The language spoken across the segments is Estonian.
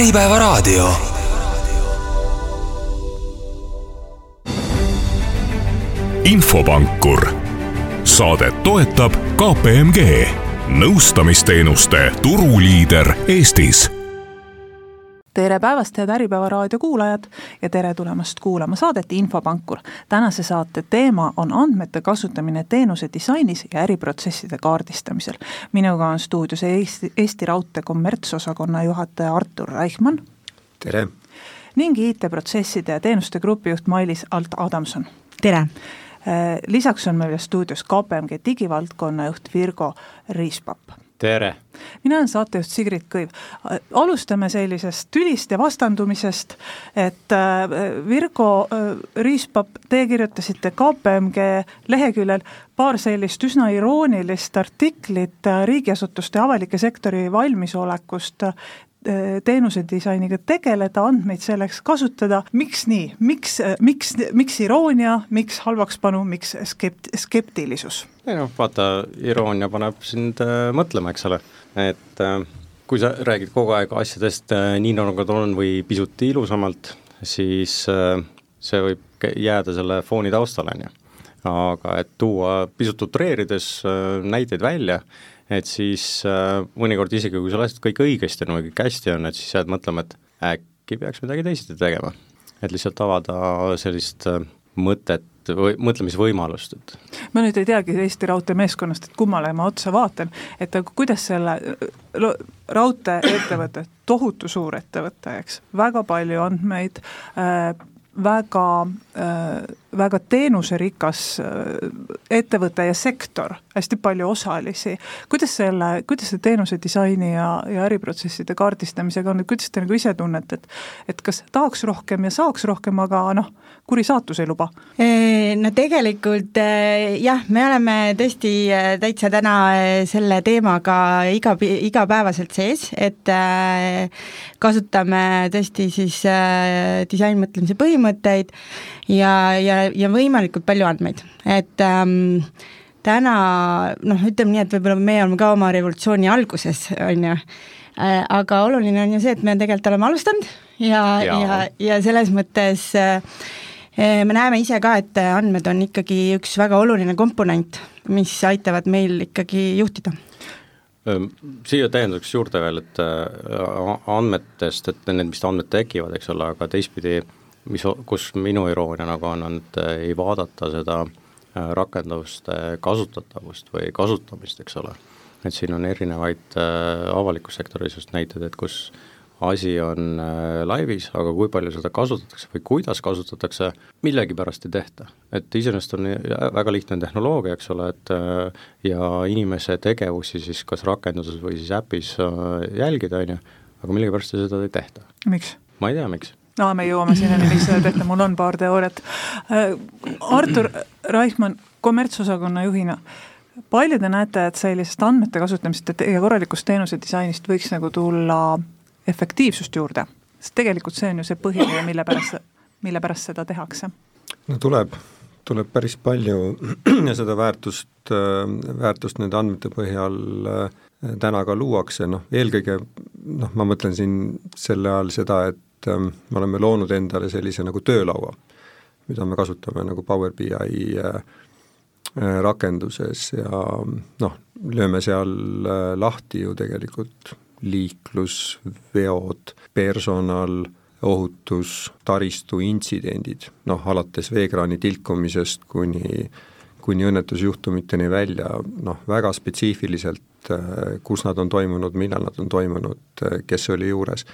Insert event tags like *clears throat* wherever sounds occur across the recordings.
Äripäevaraadio. infopankur. saadet toetab KPMG, nõustamisteenuste turuliider Eestis tere päevast, head Äripäeva raadio kuulajad ja tere tulemast kuulama saadet Infopankur. tänase saate teema on andmete kasutamine teenuse disainis ja äriprotsesside kaardistamisel. minuga on stuudios Eesti, Eesti Raudtee kommertsosakonna juhataja Artur Reichmann. tere! ning IT-protsesside ja teenuste grupijuht Mailis Alt-Adamson. tere! lisaks on meil stuudios KPMG digivaldkonna juht Virgo Riispapp tere! mina olen saatejuht Sigrid Kõiv. alustame sellisest tülist ja vastandumisest, et äh, Virgo äh, Riispapp, te kirjutasite KPMG leheküljel paar sellist üsna iroonilist artiklit äh, riigiasutuste avalike sektori valmisolekust teenuse disainiga tegeleda, andmeid selleks kasutada, miks nii, miks, äh, miks, miks iroonia, miks halvakspanu, miks skept-, skeptilisus? ei noh, vaata, iroonia paneb sind äh, mõtlema, eks ole, et äh, kui sa räägid kogu aeg asjadest äh, nii, nagu nad on või pisut ilusamalt, siis äh, see võib jääda selle fooni taustale, on ju. Aga et tuua pisut utreerides äh, näiteid välja, et siis äh, mõnikord isegi, kui sa lased kõik õigesti on või kõik hästi on, et siis jääd mõtlema, et äkki peaks midagi teisiti tegema. et lihtsalt avada sellist äh, mõtet või mõtlemisvõimalust, et ma nüüd ei teagi Eesti Raudtee meeskonnast, et kummale ma otsa vaatan, et aga kuidas selle raudteeettevõte, tohutu suur ettevõte, eks, väga palju andmeid äh,, väga äh,, väga teenuserikas äh, ettevõte ja sektor, hästi palju osalisi. kuidas selle, kuidas see teenuse disaini ja, ja äriprotsesside kaardistamisega on, et kuidas te nagu ise tunnete, et et kas tahaks rohkem ja saaks rohkem, aga noh, kuri saatus ei luba? No tegelikult jah, me oleme tõesti täitsa täna selle teemaga iga, igapäevaselt sees, et kasutame tõesti siis disainmõtlemise põhimõtteid ja, ja, ja võimalikult palju andmeid, et ähm, täna noh, ütleme nii, et võib-olla meie oleme ka oma revolutsiooni alguses, on ju, aga oluline on ju see, et me tegelikult oleme alustanud ja, ja, ja, ja selles mõttes äh, Eh, me näeme ise ka, et andmed on ikkagi üks väga oluline komponent, mis aitavad meil ikkagi juhtida. Ehm, siia täienduseks juurde veel, et äh, andmetest, et need, mis andmed tekivad, eks ole, aga teistpidi, mis, kus minu iroonia nagu on, on, et äh, ei vaadata seda äh, rakenduste kasutatavust või kasutamist, eks ole. et siin on erinevaid avalikus sektoris just näiteid, et kus äh, asi on äh, laivis, aga kui palju seda kasutatakse või kuidas kasutatakse, millegipärast ei tehta. et iseenesest on väga lihtne tehnoloogia, eks ole, et äh, ja inimese tegevusi siis kas rakenduses või siis äpis äh, jälgida, on ju, aga millegipärast seda ei tehta. miks? ma ei tea, miks no me jõuame sinnani, miks seda tehta, mul on paar teooriat. Artur Reichmann kommertsosakonna juhina, palju te näete, et sellisest andmete kasutamist ja korralikust teenuse disainist võiks nagu tulla efektiivsust juurde, sest tegelikult see on ju see põhiline, mille pärast, mille pärast seda tehakse. no tuleb, tuleb päris palju *clears throat* seda väärtust, väärtust nende andmete põhjal äh, täna ka luuakse, noh eelkõige noh, ma mõtlen siin selle all seda, et ähm, me oleme loonud endale sellise nagu töölaua, mida me kasutame nagu Power BI äh, äh, rakenduses ja noh, lööme seal lahti ju tegelikult liiklus, veod, personal, ohutus, taristu, intsidendid, noh alates veekraani tilkumisest kuni, kuni õnnetusjuhtumiteni välja, noh väga spetsiifiliselt, kus nad on toimunud, millal nad on toimunud, kes oli juures,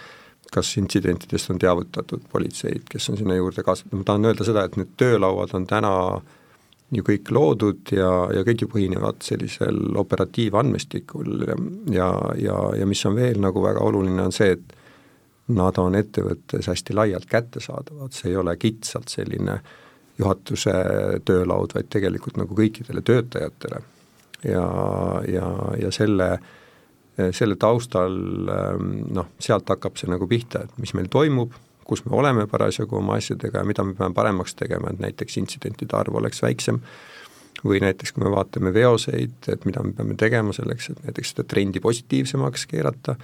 kas intsidentidest on teavitatud politseid, kes on sinna juurde kaasatud, ma tahan öelda seda, et need töölauad on täna äh, ju kõik loodud ja, ja kõik ju põhinevad sellisel operatiivandmestikul ja, ja, ja, ja mis on veel nagu väga oluline, on see, et nad on ettevõttes hästi laialt kättesaadavad, see ei ole kitsalt selline juhatuse töölaud, vaid tegelikult nagu kõikidele töötajatele. ja, ja, ja selle, selle taustal noh, sealt hakkab see nagu pihta, et mis meil toimub, kus me oleme parasjagu oma asjadega ja mida me peame paremaks tegema, et näiteks intsidentide arv oleks väiksem, või näiteks kui me vaatame veoseid, et mida me peame tegema selleks, et näiteks seda trendi positiivsemaks keerata,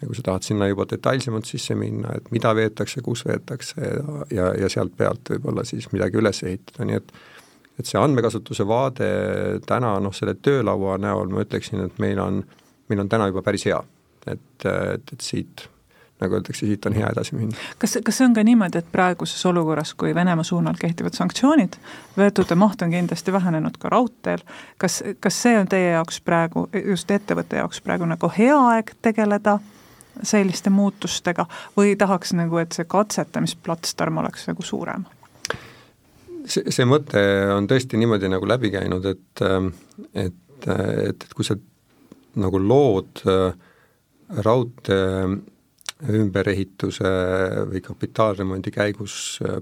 ja kui sa tahad sinna juba detailsemalt sisse minna, et mida veetakse, kus veetakse ja, ja, ja sealt pealt võib-olla siis midagi üles ehitada, nii et et see andmekasutuse vaade täna noh, selle töölaua näol ma ütleksin, et meil on, meil on täna juba päris hea. et, et, et siit nagu öeldakse, siit on hea edasi minna. kas, kas see on ka niimoodi, et praeguses olukorras, kui Venemaa suunal kehtivad sanktsioonid, vedude maht on kindlasti vähenenud ka raudteel, kas, kas see on teie jaoks praegu, just ettevõtte jaoks praegu nagu hea aeg tegeleda selliste muutustega või tahaks nagu, et see katsetamisplatsdarm oleks nagu suurem? see, see mõte on tõesti niimoodi nagu läbi käinud, et, et, et, et kui sa nagu lood äh, raudtee ümberehituse või kapitaalremondi käigus äh,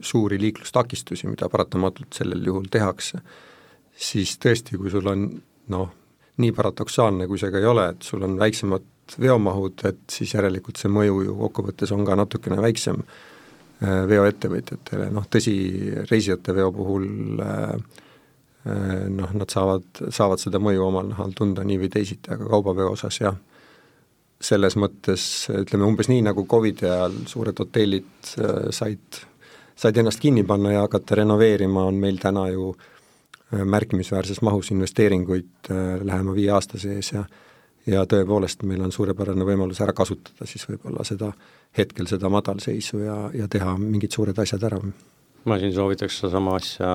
suuri liiklustakistusi, mida paratamatult sellel juhul tehakse, siis tõesti, kui sul on noh, nii paradoksaalne, kui see ka ei ole, et sul on väiksemad veomahud, et siis järelikult see mõju ju kokkuvõttes on ka natukene väiksem äh, veoettevõtjatele, noh tõsi, reisijate veo puhul äh, noh, nad saavad, saavad seda mõju omal nahal tunda nii või teisiti, aga kaubaveo osas jah. Selles mõttes ütleme umbes nii, nagu Covidi ajal suured hotellid äh, said, said ennast kinni panna ja hakata renoveerima, on meil täna ju äh, märkimisväärses mahus investeeringuid äh, lähema viie aasta sees ja ja tõepoolest, meil on suurepärane võimalus ära kasutada siis võib-olla seda, hetkel seda madalseisu ja, ja teha mingid suured asjad ära ma siin soovitaks sedasama asja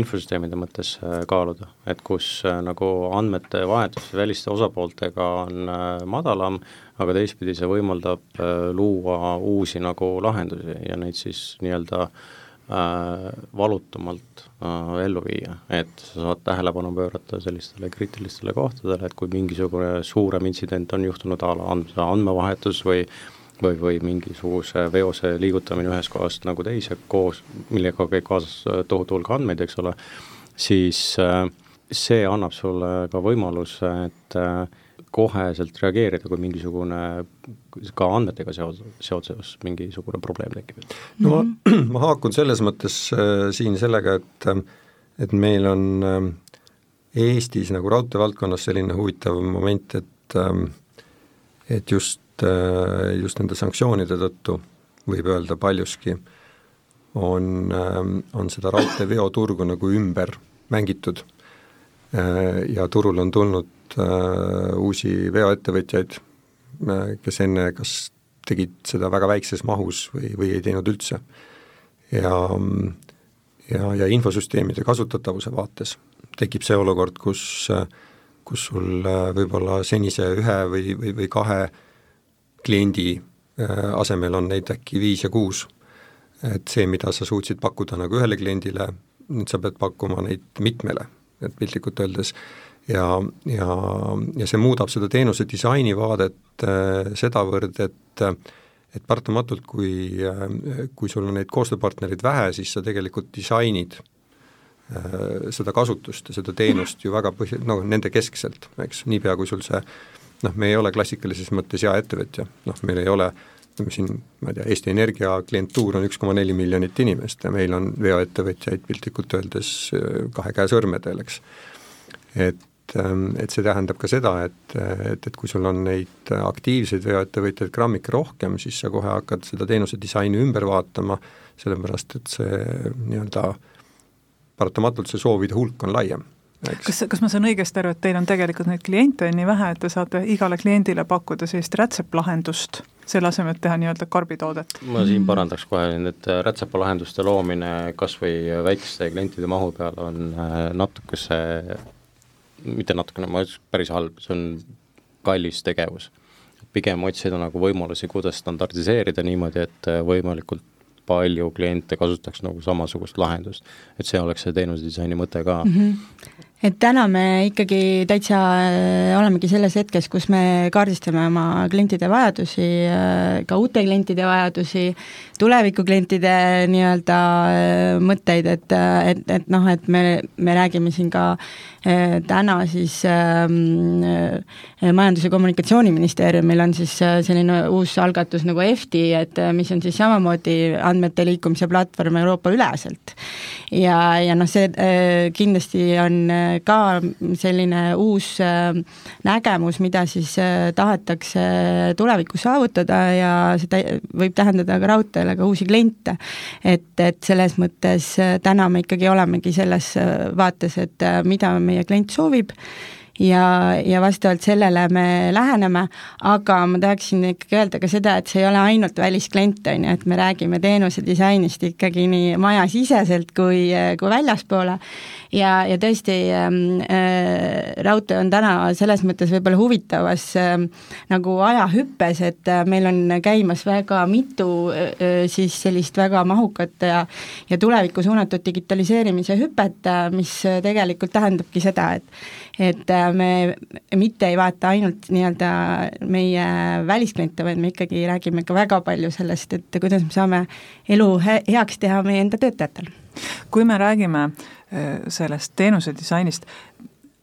infosüsteemide mõttes äh, kaaluda, et kus äh, nagu andmete vahetus väliste osapooltega on äh, madalam, aga teistpidi see võimaldab luua uusi nagu lahendusi ja neid siis nii-öelda äh, valutumalt äh, ellu viia, et sa saad tähelepanu pöörata sellistele kriitilistele kohtadele, et kui mingisugune suurem intsident on juhtunud a la and-, andmevahetus või äh, või, või mingisuguse veose liigutamine ühest kohast nagu teise koos, millega käib kaasas äh, tohutu hulk andmeid, eks ole, siis äh, see annab sulle ka võimaluse, et äh, koheselt reageerida, kui mingisugune ka andmetega seos, seoses mingisugune probleem tekib. no ma, *clears throat* ma haakun selles mõttes äh, siin sellega, et et meil on äh, Eestis nagu raudteevaldkonnas selline huvitav moment, et äh, et just Äh, just nende sanktsioonide tõttu võib öelda paljuski, on, ähm, on seda raudteeveoturgu nagu ümber mängitud äh, ja turul on tulnud äh, uusi veoettevõtjaid, kes enne kas tegid seda väga väikses mahus või, või ei teinud üldse. ja, ja, ja infosüsteemide kasutatavuse vaates tekib see olukord, kus, kus sul võib-olla senise ühe või, või, või kahe äh, kliendi äh, asemel on neid äkki viis ja kuus. et see, mida sa suutsid pakkuda nagu ühele kliendile, nüüd sa pead pakkuma neid mitmele, et piltlikult öeldes, ja, ja, ja see muudab seda teenuse disaini vaadet äh, sedavõrd, et et paratamatult, kui, äh, kui sul on neid koostööpartnereid vähe, siis sa tegelikult disainid äh, seda kasutust ja seda teenust ju väga põhi-, no nende keskselt, eks, niipea kui sul see noh, me ei ole klassikalises mõttes jaeettevõtja, noh meil ei ole ütleme siin, ma ei tea, Eesti Energia klientuur on üks koma neli miljonit inimest ja meil on veoettevõtjaid piltlikult öeldes kahe käe sõrmedel, eks. et, ähm, et see tähendab ka seda, et, et, et kui sul on neid aktiivseid veoettevõtjaid grammike rohkem, siis sa kohe hakkad seda teenuse disaini ümber vaatama, sellepärast et see nii-öelda paratamatult see soovide hulk on laiem kas, kas ma saan õigesti aru, et teil on tegelikult neid kliente on nii vähe, et te saate igale kliendile pakkuda sellist rätseplahendust, selle asemel, et teha nii-öelda karbitoodet? ma siin parandaks kohe, et rätsepalahenduste loomine kas või väikeste klientide mahu peal on äh, natukese, mitte natukene, ma ütleks päris halb, see on kallis tegevus. pigem otsida nagu võimalusi, kuidas standardiseerida niimoodi, et äh, võimalikult palju kliente kasutaks nagu samasugust lahendust. et see oleks see teenusedisaini mõte ka mm. -hmm et täna me ikkagi täitsa äh, olemegi selles hetkes, kus me kaardistame oma klientide vajadusi, äh, ka uute klientide vajadusi, tulevikuklientide nii-öelda äh, mõtteid, et, et, et noh, et me, me räägime siin ka täna siis ähm, Majandus- ja Kommunikatsiooniministeeriumil on siis selline uus algatus nagu EFTI, et mis on siis samamoodi andmete liikumise platvorm Euroopa üleselt. ja, ja noh, see kindlasti on ka selline uus nägemus, mida siis tahetakse tulevikus saavutada ja seda võib tähendada ka raudteele ka uusi kliente. et, et selles mõttes täna me ikkagi olemegi selles vaates, et mida meie klient soovib ja, ja vastavalt sellele me läheneme, aga ma tahaksin ikkagi öelda ka seda, et see ei ole ainult välisklient, on ju, et me räägime teenuse disainist ikkagi nii majasiseselt kui, kui väljaspoole. Ja, ja tõesti ähm, äh, raudtee on täna selles mõttes võib-olla huvitavas äh, nagu ajahüppes, et äh, meil on käimas väga mitu äh, siis sellist väga mahukat ja ja tulevikku suunatud digitaliseerimise hüpet, äh, mis tegelikult tähendabki seda, et et äh, me mitte ei vaata ainult nii-öelda meie väliskliente, vaid me ikkagi räägime ka väga palju sellest, et kuidas me saame elu he heaks teha meie enda töötajatel. kui me räägime äh, sellest teenuse disainist,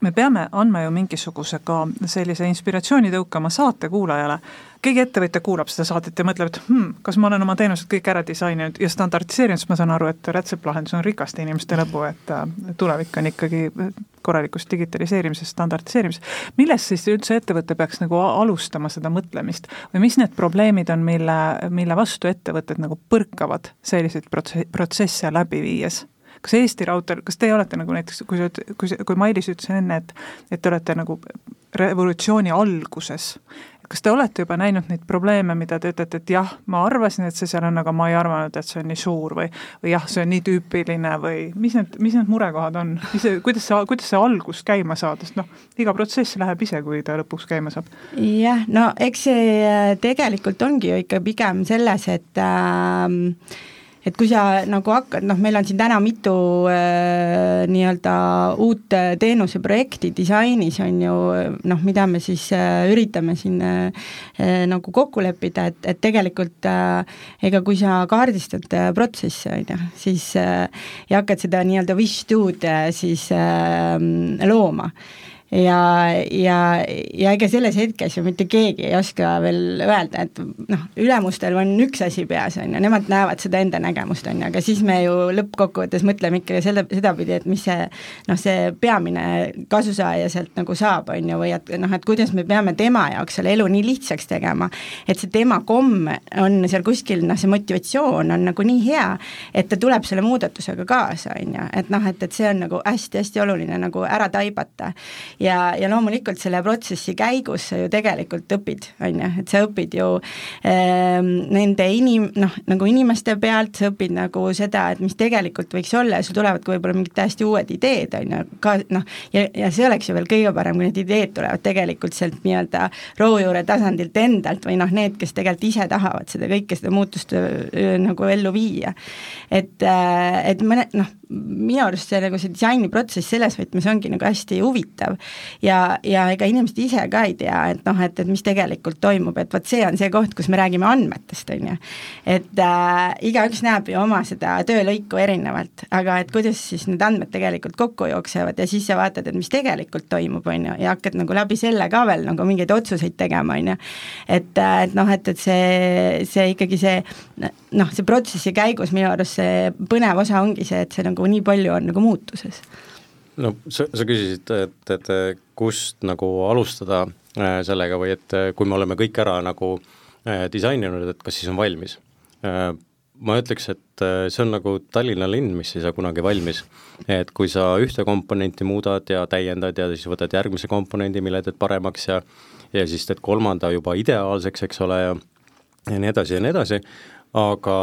me peame andma ju mingisuguse ka sellise inspiratsiooni tõukama saatekuulajale, keegi ettevõtja kuulab seda saadet ja mõtleb, et hmm, kas ma olen oma teenused kõik ära disaininud ja standardiseerinud, siis ma saan aru, et rätseplahendus on rikaste inimeste lõbu, et äh, tulevik on ikkagi korralikus digitaliseerimises, standardiseerimises. millest siis üldse ettevõte peaks nagu alustama seda mõtlemist või mis need probleemid on, mille, mille vastu ettevõtted nagu põrkavad selliseid protsesse läbi viies? Kas Eesti Raudteel, kas teie olete nagu näiteks, kui sa, kui, kui Mailis ütles enne, et et te olete nagu revolutsiooni alguses, kas te olete juba näinud neid probleeme, mida te ütlete, et jah, ma arvasin, et see seal on, aga ma ei arvanud, et see on nii suur või või jah, see on nii tüüpiline või mis need, mis need murekohad on, mis see, kuidas see, kuidas see algus käima saada, sest noh, iga protsess läheb ise, kui ta lõpuks käima saab. jah, no eks see äh, tegelikult ongi ju ikka pigem selles, et äh, et kui sa nagu hakkad, noh, meil on siin täna mitu äh, nii-öelda uut äh, teenuseprojekti disainis, on ju, noh, mida me siis äh, üritame siin äh, äh, nagu kokku leppida, et, et tegelikult äh, ega kui sa kaardistad äh, protsessi, on ju, siis äh, ja hakkad seda nii-öelda wish to'd äh, siis äh, looma ja, ja, ja ega selles hetkes ju mitte keegi ei oska veel öelda, et noh, ülemustel on üks asi peas, on ju, nemad näevad seda enda nägemust, on ju, aga siis me ju lõppkokkuvõttes mõtleme ikkagi selle, sedapidi, et mis see noh, see peamine kasusaaja sealt nagu saab, on ju, või et noh, et kuidas me peame tema jaoks selle elu nii lihtsaks tegema, et see tema komm on seal kuskil, noh, see motivatsioon on nagu nii hea, et ta tuleb selle muudatusega kaasa, on ju, et noh, et, et see on nagu hästi-hästi oluline nagu ära taibata ja, ja loomulikult selle protsessi käigus sa ju tegelikult õpid, on ju, et sa õpid ju ähm, nende inim-, noh, nagu inimeste pealt, sa õpid nagu seda, et mis tegelikult võiks olla ja sul tulevad ka võib-olla mingid täiesti uued ideed, on ju, ka noh, ja, ja see oleks ju veel kõige parem, kui need ideed tulevad tegelikult sealt nii-öelda rohujuure tasandilt endalt või noh, need, kes tegelikult ise tahavad seda kõike, seda muutust nagu ellu viia. et, äh, et mõne, noh, minu arust see nagu see disainiprotsess selles võtmes ongi nagu hästi huvitav ja, ja ega inimesed ise ka ei tea, et noh, et, et mis tegelikult toimub, et vot see on see koht, kus me räägime andmetest, on ju. et äh, igaüks näeb ju oma seda töölõiku erinevalt, aga et kuidas siis need andmed tegelikult kokku jooksevad ja siis sa vaatad, et mis tegelikult toimub, on ju, ja hakkad nagu läbi selle ka veel nagu mingeid otsuseid tegema, on ju. et, äh, et noh, et, et see, see ikkagi see noh, see protsessi käigus minu arust see põnev osa ongi see, et see nagu nii palju on nagu muutuses. No sa, sa küsisid, et, et kust nagu alustada äh, sellega või et äh, kui me oleme kõik ära nagu äh, disaininud, et kas siis on valmis? Ma ütleks, et see on nagu Tallinna linn, mis ei saa kunagi valmis. et kui sa ühte komponenti muudad ja täiendad ja siis võtad järgmise komponendi, mille teed paremaks ja ja siis teed kolmanda juba ideaalseks, eks ole, ja ja nii edasi ja nii edasi, aga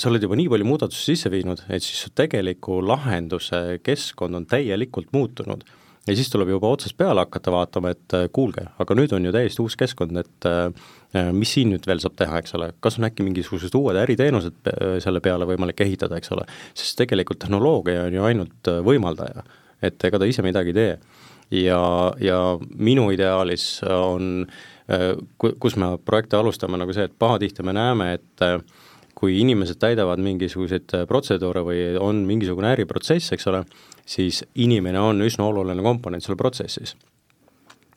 sa oled juba nii palju muudatusi sisse viinud, et siis su tegeliku lahenduse keskkond on täielikult muutunud. ja siis tuleb juba otsast peale hakata vaatama, et äh, kuulge, aga nüüd on ju täiesti uus keskkond, et äh, mis siin nüüd veel saab teha, eks ole, kas on äkki mingisugused uued äriteenused äh, selle peale võimalik ehitada, eks ole, sest tegelikult tehnoloogia on ju ainult võimaldaja, et ega ta ise midagi ei tee. ja, ja minu ideaalis on, kus me projekte alustame, nagu see, et pahatihti me näeme, et kui inimesed täidavad mingisuguseid äh, protseduure või on mingisugune äriprotsess, eks ole, siis inimene on üsna oluline komponent seal protsessis.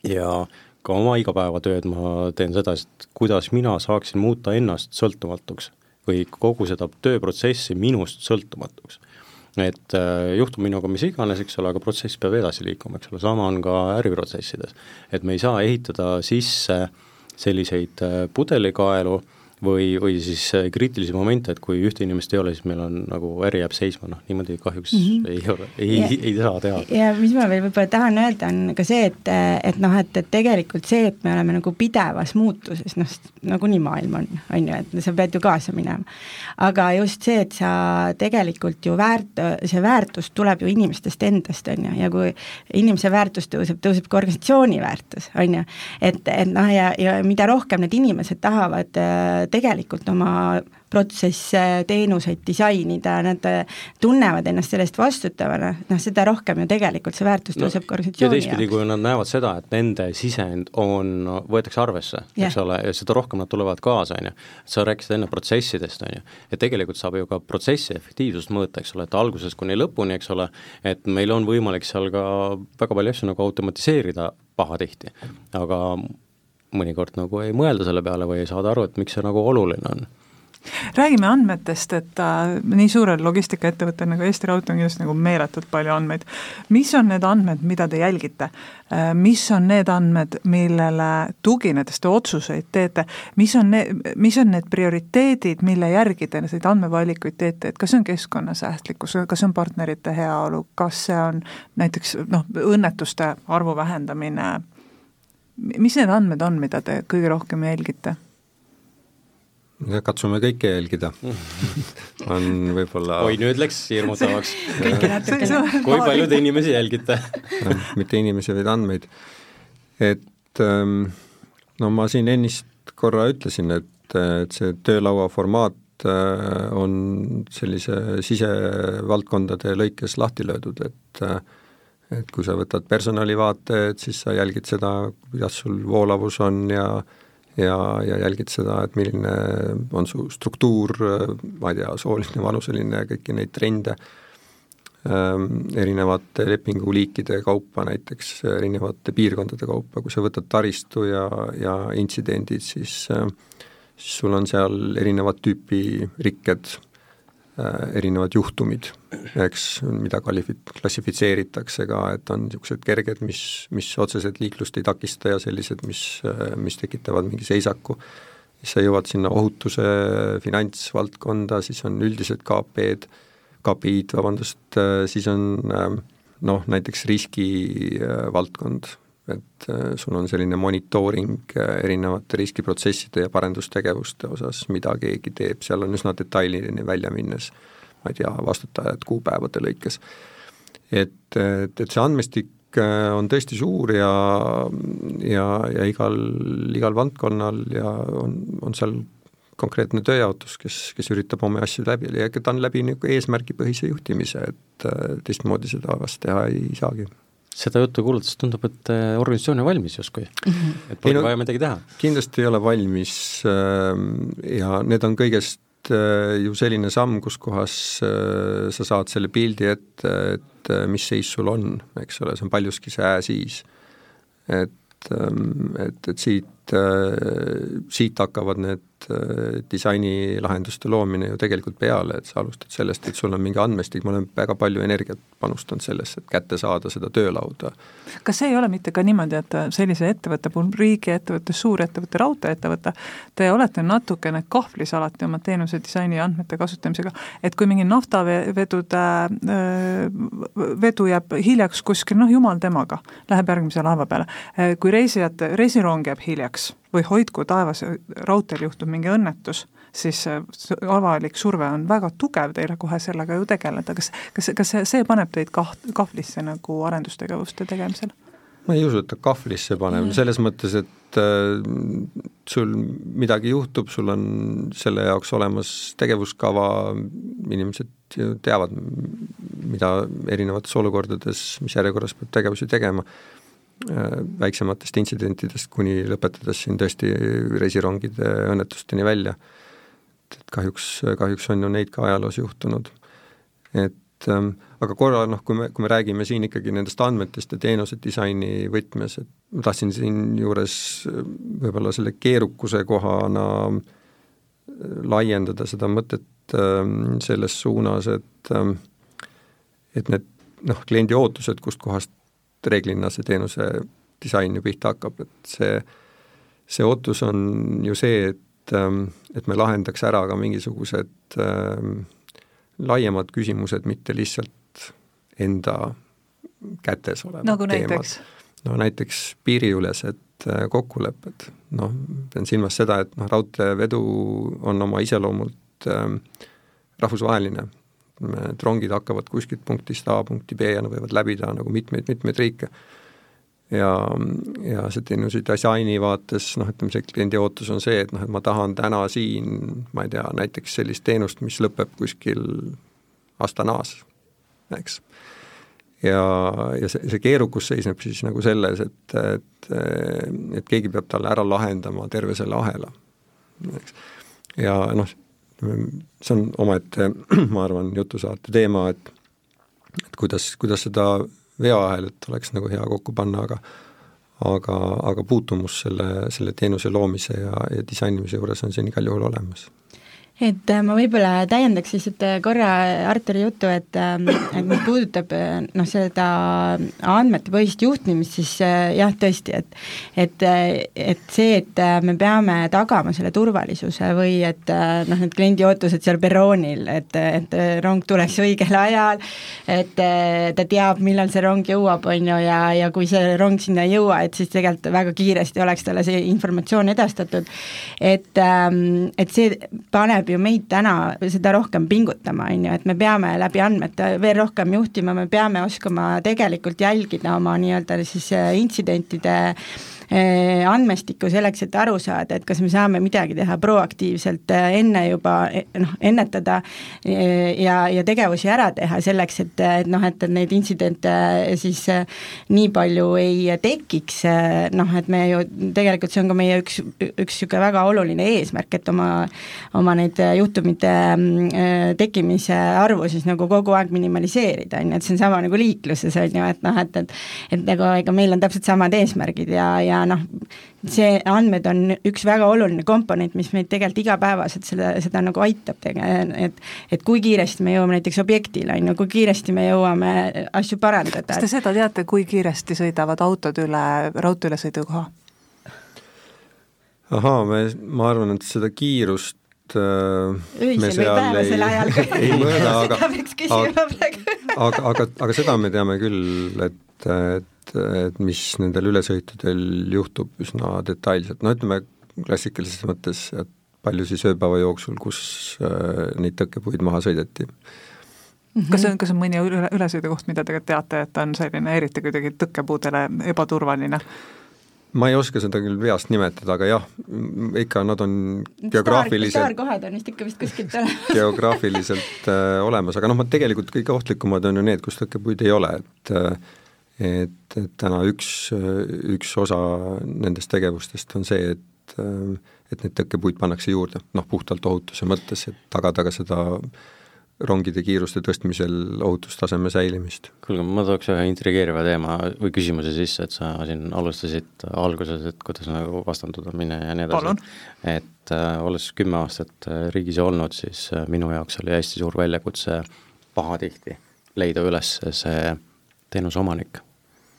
ja ka oma igapäevatööd ma teen seda, et kuidas mina saaksin muuta ennast sõltumatuks või kogu seda tööprotsessi minust sõltumatuks. et äh, juhtub minuga mis iganes, eks ole, aga protsess peab edasi liikuma, eks ole, sama on ka äriprotsessides. et me ei saa ehitada sisse selliseid äh, pudelikaelu või, või siis kriitilisi momente, et kui ühte inimest ei ole, siis meil on nagu äri jääb seisma, noh niimoodi kahjuks mm -hmm. ei ole, ei, ei, *laughs* ei saa teha. ja mis ma veel võib-olla tahan öelda, on ka see, et, et noh, et, et tegelikult see, et me oleme nagu pidevas muutuses, noh nagunii maailm on, on ju, et sa pead ju kaasa minema. aga just see, et sa tegelikult ju väärt, see väärtus tuleb ju inimestest endast, on ju, ja kui inimese väärtus tõuseb, tõuseb ka organisatsiooni väärtus, on ju. et, et noh, ja, ja mida rohkem need inimesed tahavad tegelikult oma protsesse, teenuseid disainida, nad tunnevad ennast selle eest vastutavana, noh seda rohkem ju tegelikult see väärtus tõuseb no, organisatsiooni ja teistpidi, kui nad näevad seda, et nende sisend on, võetakse arvesse yeah., eks ole, seda rohkem nad tulevad kaasa, on ju. sa rääkisid enne protsessidest, on ju, et tegelikult saab ju ka protsessi efektiivsust mõõta, eks ole, et algusest kuni lõpuni, eks ole, et meil on võimalik seal ka väga palju asju nagu automatiseerida pahatihti, aga mõnikord nagu ei mõelda selle peale või ei saada aru, et miks see nagu oluline on räägime andmetest, et äh, nii suurel logistikaettevõttel nagu Eesti Raudtee on kindlasti nagu meeletult palju andmeid. mis on need andmed, mida te jälgite äh,? mis on need andmed, millele tuginedes te otsuseid teete, mis on need, mis on need prioriteedid, mille järgi te neid andmevalikuid teete, et kas see on keskkonnasäästlikkus, kas see on partnerite heaolu, kas see on näiteks noh, õnnetuste arvu vähendamine mis need andmed on, mida te kõige rohkem jälgite? katsume kõike jälgida on võib-olla oi, nüüd läks hirmutavaks *laughs* kui palju te inimesi jälgite mitte inimesi, vaid andmeid. et ähm, no ma siin ennist korra ütlesin, et, et see töölaua formaat äh, on sellise sisevaldkondade lõikes lahti löödud, et äh, et kui sa võtad personalivaate, et siis sa jälgid seda, kuidas sul voolavus on ja ja, ja jälgid seda, et milline on su struktuur, ma ei tea, sooline, vanuseline, kõiki neid trende. Ähm,, erinevate lepinguliikide kaupa näiteks, erinevate piirkondade kaupa, kui sa võtad taristu ja, ja intsidendid, siis äh, siis sul on seal erinevat tüüpi rikked erinevad juhtumid, eks, mida kvalifi-, klassifitseeritakse ka, et on niisugused kerged, mis, mis otseselt liiklust ei takista ja sellised, mis, äh, mis tekitavad mingi seisaku, siis sa jõuad sinna ohutuse, finantsvaldkonda, siis on üldised KP-d, KPI-d, vabandust, äh, siis on noh, näiteks riskivaldkond et äh, sul on selline monitooring äh, erinevate riskiprotsesside ja parendustegevuste osas, mida keegi teeb, seal on üsna detaililine välja minnes, ma ei tea, vastutajad kuupäevade lõikes. et, et, et see andmestik äh, on tõesti suur ja, ja, ja igal, igal valdkonnal ja on, on seal konkreetne tööjaotus, kes, kes üritab oma asju läbi ta on läbi niisugune eesmärgipõhise juhtimise, et teistmoodi seda vast teha ei saagi seda juttu kuulates tundub, et äh, organisatsioon on valmis justkui mm, -hmm. et pole no, vaja midagi teha. kindlasti ei ole valmis ähm, ja need on kõigest äh, ju selline samm, kus kohas äh, sa saad selle pildi ette, et mis seis sul on, eks ole, see on paljuski see ää-siis. et, ähm, et, et siit, siit hakkavad need disainilahenduste loomine ju tegelikult peale, et sa alustad sellest, et sul on mingi andmestik, ma olen väga palju energiat panustanud sellesse, et kätte saada seda töölauda. kas see ei ole mitte ka niimoodi, et sellise ettevõtte puhul, riigiettevõte, suurettevõte, raudteeettevõte, te olete natukene kahvlis alati oma teenuse disaini ja andmete kasutamisega, et kui mingi naftavedude vedu jääb hiljaks kuskil, noh jumal temaga, läheb järgmise laeva peale. kui reisijad, reisirong jääb hiljaks või hoidku taevas, raudteel juhtub mingi õnnetus, siis avalik surve on väga tugev teile kohe sellega ju tegeleda, kas, kas, kas see, see paneb teid kah-, kahvlisse nagu arendustegevuste tegemisel? ma ei usu, et ta kahvlisse paneb mm., selles mõttes, et äh, sul midagi juhtub, sul on selle jaoks olemas tegevuskava, inimesed teavad, mida erinevates olukordades, mis järjekorras peab tegevusi tegema Äh, väiksematest intsidentidest kuni lõpetades siin tõesti reisirongide õnnetusteni välja. et kahjuks, kahjuks on ju neid ka ajaloos juhtunud. et ähm, aga korra noh, kui me, kui me räägime siin ikkagi nendest andmetest ja teenuse disaini võtmes, et ma tahtsin siinjuures äh, võib-olla selle keerukuse kohana äh, laiendada seda mõtet äh, selles suunas, et äh, et need noh, kliendi ootused, kustkohast reeglina see teenuse disain ju pihta hakkab, et see, see ootus on ju see, et, ähm, et me lahendaks ära ka mingisugused ähm, laiemad küsimused, mitte lihtsalt enda kätes olevad nagu teemad. näiteks? no näiteks piiriülesed äh, kokkulepped, noh, pean silmas seda, et noh, raudteevedu on oma iseloomult äh, rahvusvaheline, et rongid hakkavad kuskilt punktist A punkti B ja nad võivad läbida nagu mitmeid-mitmeid riike. ja, ja see teenuse disaini vaates noh, ütleme see kliendi ootus on see, et noh, et ma tahan täna siin, ma ei tea, näiteks sellist teenust, mis lõpeb kuskil Astanas, eks ja, ja see, see keerukus seisneb siis nagu selles, et, et, et keegi peab talle ära lahendama terve selle ahela, eks. ja noh, see on omaette, *clears throat* ma arvan, jutusaate teema, et et kuidas, kuidas seda veoahelat oleks nagu hea kokku panna, aga aga, aga puutumus selle, selle teenuse loomise ja, ja disainimise juures on siin igal juhul olemas et äh, ma võib-olla täiendaks et äh, korra Arturi juttu, et, ähm, et mis puudutab äh, noh, seda andmetepõhist juhtimist, siis jah, tõesti, et et, et see, et me peame tagama selle turvalisuse või et noh, need kliendi ootused seal perroonil, et, et rong tuleks õigel ajal, et ta teab, millal see rong jõuab, on ju, ja, ja kui see rong sinna ei jõua, et siis tegelikult väga kiiresti oleks talle see informatsioon edastatud, et, ähm, et see paneb ju meid täna seda rohkem pingutama, on ju, et me peame läbi andmete veel rohkem juhtima, me peame oskama tegelikult jälgida oma nii-öelda siis äh, intsidentide äh, andmestikku selleks, et aru saada, et kas me saame midagi teha proaktiivselt äh, enne juba noh, ennetada ja, ja tegevusi ära teha selleks, et, et noh, et neid intsidente siis nii palju ei tekiks, noh, et me ju tegelikult see on ka meie üks, üks niisugune väga oluline eesmärk, et oma, oma neid juhtumite tekkimise arvu siis nagu kogu aeg minimaliseerida, on ju, et see on sama nagu liikluses, on ju, et noh, et, et et nagu ega meil on täpselt samad eesmärgid ja, ja noh, see andmed on üks väga oluline komponent, mis meid tegelikult igapäevaselt selle, seda nagu aitab tege-, et et kui kiiresti me jõuame näiteks objektile, on ju, kui kiiresti me jõuame asju parandada. kas te seda teate, kui kiiresti sõidavad autod üle raudteeülesõidukoha? ahaa, me, ma arvan, et seda kiirust öösel või päevasel ajal *laughs* ei mõõda, aga *laughs* peaks küsima praegu. aga, aga, aga seda me teame küll, et, et, et mis nendel ülesõitudel juhtub üsna detailselt, no ütleme klassikalises mõttes, et palju siis ööpäeva jooksul, kus äh, neid tõkkepuid maha sõideti. Kas on, kas on mõni üle, ülesõidukoht, mida te teate, et on selline eriti kuidagi tõkkepuudele ebaturvaline? ma ei oska seda küll peast nimetada, aga jah, ikka nad on geograafiliselt staarkohad on vist ikka vist kuskilt olemas *laughs* geograafiliselt äh, olemas, aga noh, ma tegelikult kõige ohtlikumad on ju need, kus tõkkepuid ei ole, et äh, et, et täna üks, üks osa nendest tegevustest on see, et et neid tõkkepuid pannakse juurde, noh puhtalt ohutuse mõttes, et tagada ka seda rongide kiiruste tõstmisel ohutustaseme säilimist. kuulge, ma tooks ühe intrigeeriva teema või küsimuse sisse, et sa siin alustasid alguses, et kuidas nagu vastanduda minna ja nii edasi. et äh, olles kümme aastat äh, riigis olnud, siis äh, minu jaoks oli hästi suur väljakutse pahatihti leida üles see teenuse omanik,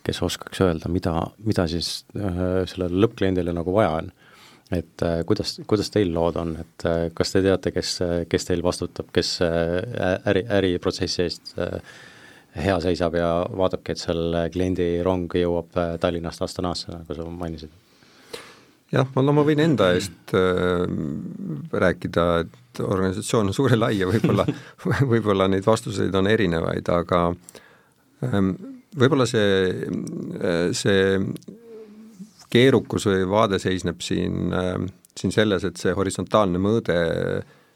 kes oskaks öelda, mida, mida siis äh, sellele lõppkliendile nagu vaja on et äh, kuidas, kuidas teil lood on, et äh, kas te teate, kes, kes teil vastutab, kes äri, äriprotsessi eest hea seisab ja vaatabki, et seal kliendi rong jõuab Tallinnast Astanasse, nagu sa mainisid? jah, no ma võin enda eest äh, rääkida, et organisatsioon on suur ja lai ja võib-olla *laughs* võib-olla neid vastuseid on erinevaid, aga ähm, võib-olla see, see keerukus või vaade seisneb siin, äh, siin selles, et see horisontaalne mõõde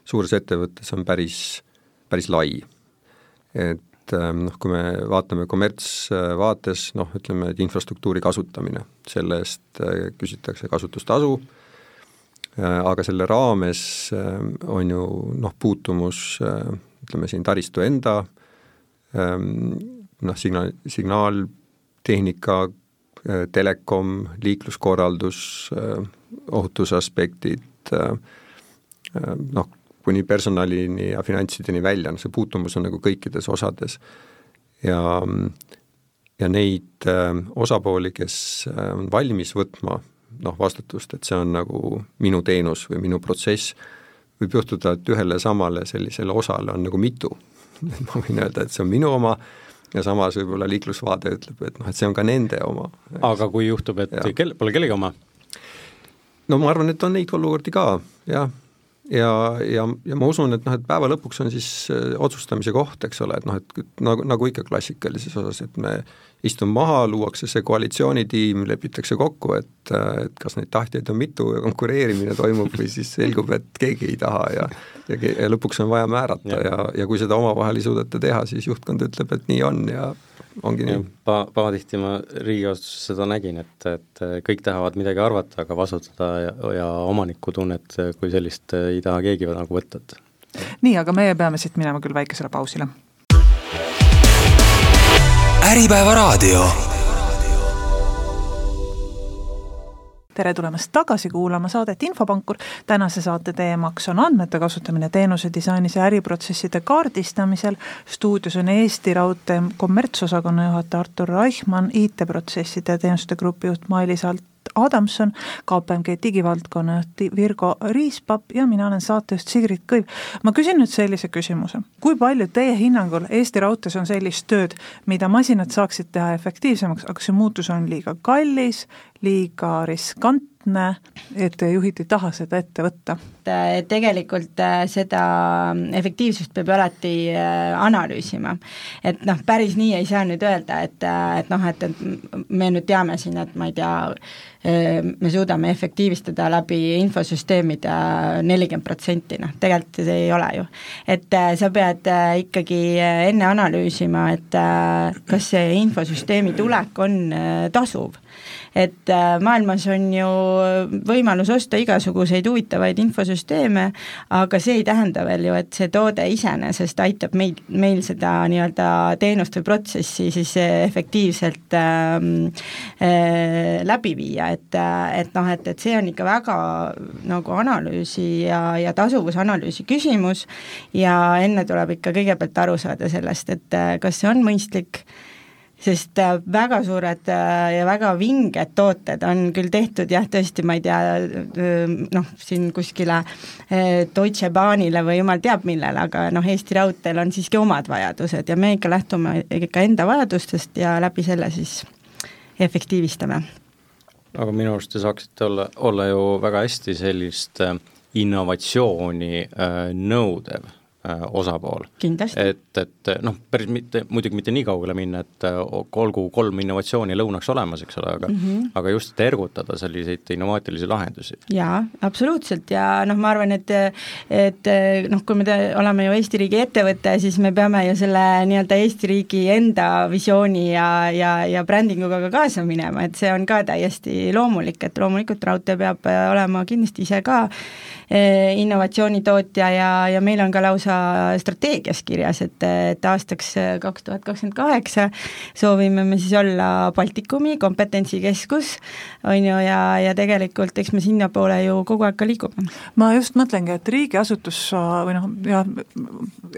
suures ettevõttes on päris, päris lai. et äh, noh, kui me vaatame kommertsvaates, noh ütleme, et infrastruktuuri kasutamine, selle eest äh, küsitakse kasutustasu, aga selle raames on ju noh, puutumus ütleme siin taristu enda noh, signaal, signaaltehnika Äh, telekom, liikluskorraldus, äh, ohutusaspektid, äh, noh, kuni personalini ja finantsideni välja, noh see puutumus on nagu kõikides osades. ja, ja neid osapooli, kes on valmis võtma noh, vastutust, et see on nagu minu teenus või minu protsess, võib juhtuda, et ühele samale sellisele osale on nagu mitu. *laughs* ma võin öelda, et see on minu oma ja samas võib-olla liiklusvaade ütleb, et noh, et see on ka nende oma. aga kui juhtub, et ja. kel-, pole kellegi oma? no ma arvan, et on neid olukordi ka, jah ja, ja, ja ma usun, et noh, et päeva lõpuks on siis äh, otsustamise koht, eks ole, et noh, et nagu, nagu ikka klassikalises osas, et me istume maha, luuakse see koalitsioonitiim, lepitakse kokku, et, et kas neid tahtjaid on mitu ja konkureerimine toimub või siis selgub, et keegi ei taha ja ja, ja lõpuks on vaja määrata ja, ja, ja kui seda omavahel ei suudeta teha, siis juhtkond ütleb, et nii on ja ongi nii. Pa-, pahatihti ma riigiasutuses seda nägin, et, et kõik tahavad midagi arvata, aga vastutada ja, ja omanikutunnet kui sellist ei taha keegi nagu võtta, et nii, aga meie peame siit minema küll väikesele pausile. Äripäeva raadio tere tulemast tagasi kuulama saadet Infopankur, tänase saate teemaks on andmete kasutamine teenuse disainis ja äriprotsesside kaardistamisel, stuudios on Eesti Raudtee kommertsosakonna juhataja Artur Reichmann, IT-protsesside teenuste grupijuht Mailis Alt Adamson, KPMG digivaldkonna juht Virgo Riispap ja mina olen saatejuht Sigrid Kõiv. ma küsin nüüd sellise küsimuse, kui palju teie hinnangul Eesti Raudtees on sellist tööd, mida masinad saaksid teha efektiivsemaks, aga see muutus on liiga kallis, liiga riskantne, et juhid ei taha seda ette võtta? tegelikult äh, seda efektiivsust peab alati äh, analüüsima. et noh, päris nii ei saa nüüd öelda, et, äh, et noh, et, et me nüüd teame siin, et ma ei tea, me suudame efektiivistada läbi infosüsteemide nelikümmend protsenti, noh tegelikult see ei ole ju. et sa pead ikkagi enne analüüsima, et kas see infosüsteemi tulek on tasuv et äh, maailmas on ju võimalus osta igasuguseid huvitavaid infosüsteeme, aga see ei tähenda veel ju, et see toode iseenesest aitab meid, meil seda nii-öelda teenust või protsessi siis efektiivselt ähm, äh, läbi viia, et, äh, et noh, et, et see on ikka väga nagu analüüsi ja, ja tasuvusanalüüsi küsimus ja enne tuleb ikka kõigepealt aru saada sellest, et äh, kas see on mõistlik sest äh, väga suured äh, ja väga vinged tooted on küll tehtud jah, tõesti, ma ei tea, äh, noh, siin kuskile Deutsche Bahnile või jumal teab millele, aga noh, Eesti Raudteel on siiski omad vajadused ja me ikka lähtume ikka enda vajadustest ja läbi selle siis efektiivistame. aga minu arust te saaksite olla, olla ju väga hästi sellist innovatsiooni nõudev osapool. et, et noh, päris mitte, muidugi mitte nii kaugele minna, et äh, olgu kolm innovatsiooni lõunaks olemas, eks ole, aga mm -hmm. aga just, et ergutada selliseid innovaatilisi lahendusi. jaa, absoluutselt ja noh, ma arvan, et et noh, kui me te, oleme ju Eesti riigi ettevõte, siis me peame ju selle nii-öelda Eesti riigi enda visiooni ja, ja, ja brändinguga ka kaasa minema, et see on ka täiesti loomulik, et loomulikult raudtee peab olema kindlasti ise ka innovatsioonitootja ja, ja meil on ka lausa strateegias kirjas, et, et aastaks eh, kaks tuhat kakskümmend kaheksa soovime me siis olla Baltikumi kompetentsikeskus, on ju, ja, ja tegelikult eks me sinnapoole ju kogu aeg ka liigume. ma just mõtlengi, et riigiasutus või noh, jah,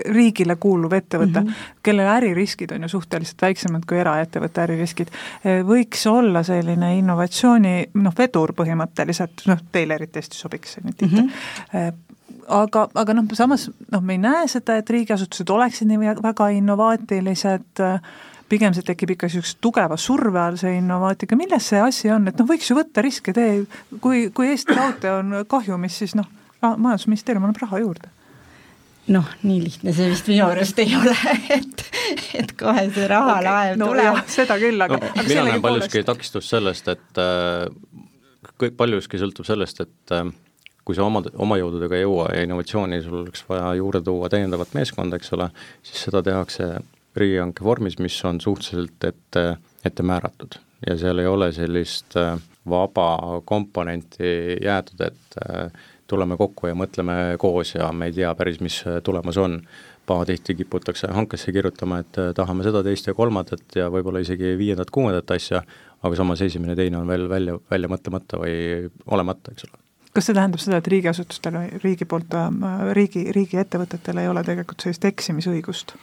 riigile kuuluv ettevõte mm, -hmm. kelle äririskid on ju suhteliselt väiksemad kui eraettevõtte äririskid, eh, võiks olla selline innovatsiooni noh, vedur põhimõtteliselt, noh, teile eriti hästi sobiks see nüüd mm -hmm Äh, aga, aga noh, samas noh, me ei näe seda, et riigiasutused oleksid nii väga innovaatilised, pigem see tekib ikka niisuguse tugeva surve all, see innovaatika, milles see asi on, et noh, võiks ju võtta riske, tee, kui, kui Eesti Raudtee on kahjumis, siis noh, majandusministeerium annab raha juurde noh, nii lihtne see vist minu arust ei ole, et, et kohe see rahalaev okay. no, tuleb. seda küll, aga no,. mina näen paljuski takistust sellest, et äh, kõik paljuski sõltub sellest, et äh, kui sa oma, oma jõududega ei jõua ja innovatsiooni sul oleks vaja juurde tuua täiendavat meeskonda, eks ole, siis seda tehakse riigihanke vormis, mis on suhteliselt ette, ette määratud ja seal ei ole sellist äh, vaba komponenti jäetud, et äh, tuleme kokku ja mõtleme koos ja me ei tea päris, mis tulemus on. pahatihti kiputakse hankesse kirjutama, et äh, tahame seda, teist ja kolmandat ja võib-olla isegi viiendat-kuuendat asja, aga samas esimene, teine on veel välja, välja mõtlemata või olemata, eks ole kas see tähendab seda, et riigiasutustel, riigi poolt, riigi, riigiettevõtetel ei ole tegelikult sellist eksimisõigust?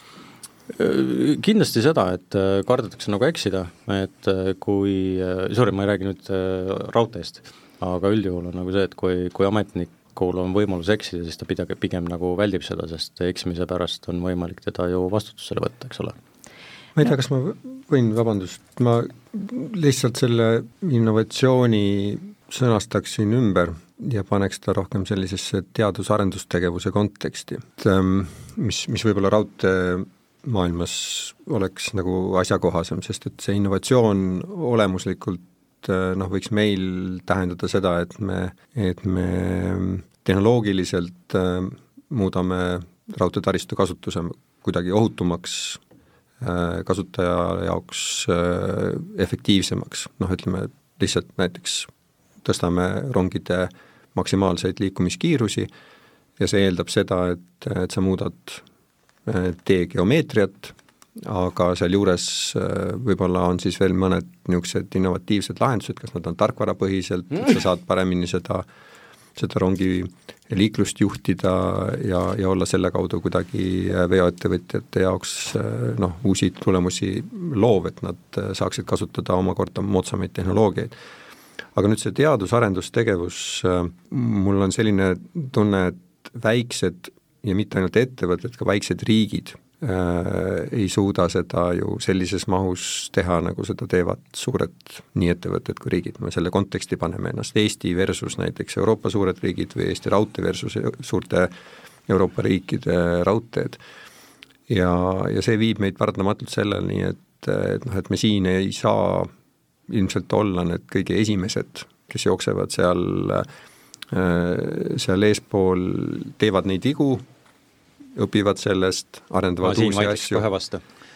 kindlasti seda, et äh, kardetakse nagu eksida, et äh, kui, äh, sorry, ma ei räägi nüüd raudteest, aga üldjuhul on nagu see, et kui, kui ametnikul on võimalus eksida, siis ta pidage, pigem nagu väldib seda, sest eksimise pärast on võimalik teda ju vastutusele võtta, eks ole. ma ei tea, kas ma võin, vabandust, ma lihtsalt selle innovatsiooni sõnastaksin ümber ja paneks ta rohkem sellisesse teadus-arendustegevuse konteksti, et ähm, mis, mis võib-olla raudtee maailmas oleks nagu asjakohasem, sest et see innovatsioon olemuslikult äh, noh, võiks meil tähendada seda, et me, et me tehnoloogiliselt äh, muudame raudteetaristu kasutuse kuidagi ohutumaks äh,, kasutaja jaoks äh, efektiivsemaks, noh ütleme lihtsalt näiteks tõstame rongide maksimaalseid liikumiskiirusi ja see eeldab seda, et, et sa muudad äh, tee geomeetriat, aga sealjuures äh, võib-olla on siis veel mõned niisugused innovatiivsed lahendused, kas nad on tarkvarapõhiselt, sa saad paremini seda, seda rongi liiklust juhtida ja, ja olla selle kaudu kuidagi äh, veoettevõtjate jaoks noh, uusi tulemusi loov, et nad saaksid kasutada omakorda moodsamaid tehnoloogiaid aga nüüd see teadus-arendustegevus, äh, mul on selline tunne, et väiksed ja mitte ainult ettevõtted, ka väiksed riigid äh, ei suuda seda ju sellises mahus teha, nagu seda teevad suured nii ettevõtted kui riigid, me selle konteksti paneme ennast Eesti versus näiteks Euroopa suured riigid või Eesti Raudtee versus suurte Euroopa riikide raudteed. ja, ja see viib meid paratamatult selleni, et, et noh, et me siin ei saa ilmselt olla need kõige esimesed, kes jooksevad seal, äh, seal eespool, teevad neid vigu, õpivad sellest, arendavad uusi asju.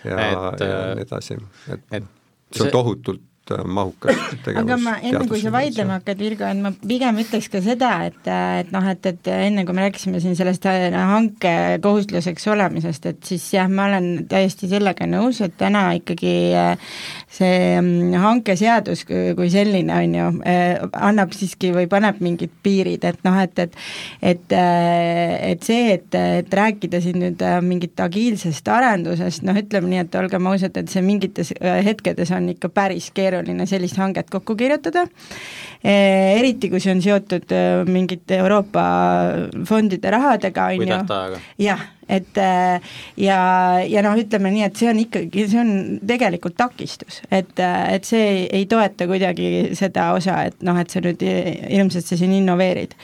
ja, ja äh, nii edasi, et, et see on tohutult Äh, mahukas tegevus. aga ma, enne kui sa vaidlema hakkad, Virgo, et ma pigem ütleks ka seda, et, et noh, et, et enne kui me rääkisime siin sellest äh, hanke kohustuseks olemisest, et siis jah, ma olen täiesti sellega nõus, et täna ikkagi äh, see mm, hankeseadus kui selline, on ju, annab siiski või paneb mingid piirid, et noh, et, et et, et see, et, et rääkida siin nüüd mingit agiilsest arendusest, noh ütleme nii, et olgem ausad, et see mingites hetkedes on ikka päris keeruline keeruline sellist hanget kokku kirjutada, eh, eriti kui see on seotud eh, mingite Euroopa fondide rahadega, on ju. jah, et eh, ja, ja noh, ütleme nii, et see on ikkagi, see on tegelikult takistus, et, et see ei, ei toeta kuidagi seda osa, et noh, et sa nüüd hirmsasti siin innoveerid.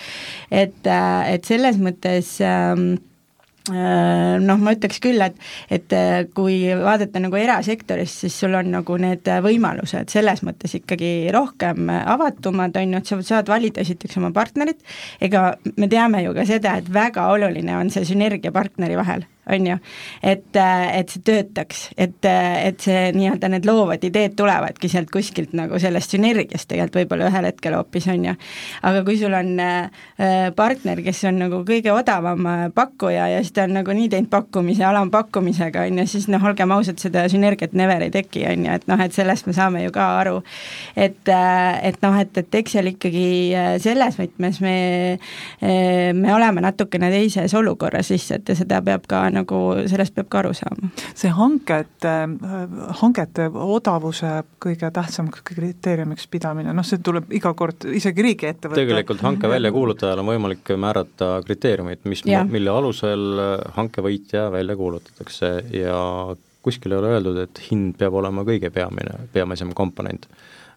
et, et selles mõttes äh, Äh, noh, ma ütleks küll, et, et äh, kui vaadata nagu erasektorist, siis sul on nagu need võimalused selles mõttes ikkagi rohkem avatumad, on ju, et sa saad valida esiteks oma partnerit, ega me teame ju ka seda, et väga oluline on see sünergia partneri vahel on ju, et, et see töötaks, et, et see nii-öelda need loovad ideed tulevadki sealt kuskilt nagu sellest sünergiast tegelikult võib-olla ühel hetkel hoopis, on ju. aga kui sul on äh, partner, kes on nagu kõige odavam äh, pakkuja ja siis ta on nagunii teinud pakkumise alampakkumisega, on ju, siis noh, olgem ausad, seda sünergiat never ei teki, on ju, et noh, et sellest me saame ju ka aru. et, äh, et noh, et, et eks seal ikkagi selles võtmes me, me oleme natukene teises olukorras lihtsalt ja seda peab ka nagu sellest peab ka aru saama. see hankete, hangete odavuse kõige tähtsamaks kriteeriumiks pidamine, noh see tuleb iga kord isegi riigiettevõtte tegelikult hanke väljakuulutajal on võimalik määrata kriteeriumid, mis, mille alusel hanke võitja välja kuulutatakse ja kuskil ei ole öeldud, et hind peab olema kõige peamine, peamisem komponent.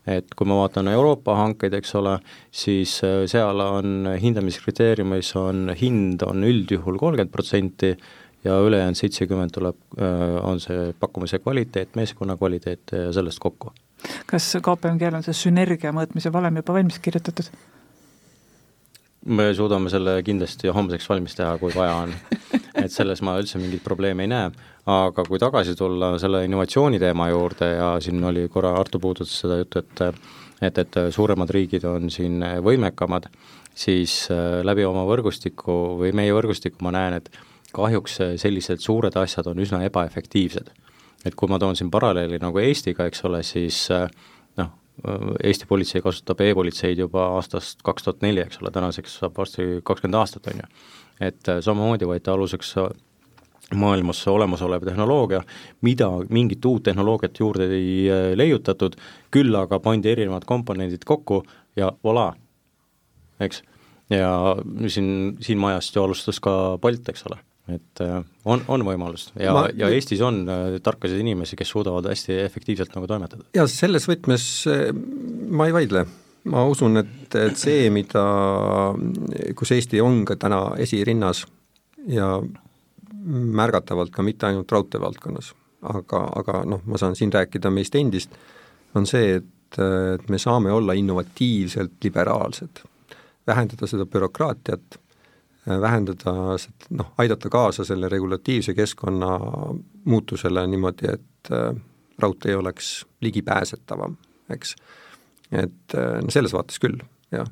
Et kui ma vaatan Euroopa hankeid, eks ole, siis seal on hindamiskriteeriumis on hind on üldjuhul kolmkümmend protsenti ja ülejäänud seitsekümmend tuleb, äh, on see pakkumise kvaliteet, meeskonna kvaliteet ja sellest kokku. kas KPMG-l on see sünergia mõõtmise valem juba valmis kirjutatud? me suudame selle kindlasti homseks valmis teha, kui vaja on. *laughs* et selles ma üldse mingit probleemi ei näe, aga kui tagasi tulla selle innovatsiooni teema juurde ja siin oli korra, Arto puudutas seda juttu, et et, et suuremad riigid on siin võimekamad, siis äh, läbi oma võrgustiku või meie võrgustiku ma näen, et kahjuks sellised suured asjad on üsna ebaefektiivsed. et kui ma toon siin paralleeli nagu Eestiga, eks ole, siis äh, noh, Eesti politsei kasutab e-politseid juba aastast kaks tuhat neli, eks ole, tänaseks saab varsti kakskümmend aastat, on ju. et äh, samamoodi võeti aluseks äh, maailmas olemasolev tehnoloogia, mida, mingit uut tehnoloogiat juurde ei äh, leiutatud, küll aga pandi erinevad komponendid kokku ja voilà, eks. ja siin, siin majast ju alustas ka Bolt, eks ole, et äh, on, on võimalus. Ja ja Eestis on äh, tarkasid inimesi, kes suudavad hästi efektiivselt nagu toimetada. ja selles võtmes ma ei vaidle. Ma usun, et, et see, mida, kus Eesti on ka täna esirinnas ja märgatavalt ka mitte ainult raudtee valdkonnas, aga, aga noh, ma saan siin rääkida meist endist, on see, et, et me saame olla innovatiivselt liberaalsed, vähendada seda bürokraatiat, vähendada, noh, aidata kaasa selle regulatiivse keskkonna muutusele niimoodi, et raudtee oleks ligipääsetavam, eks. et no selles vaates küll, jah.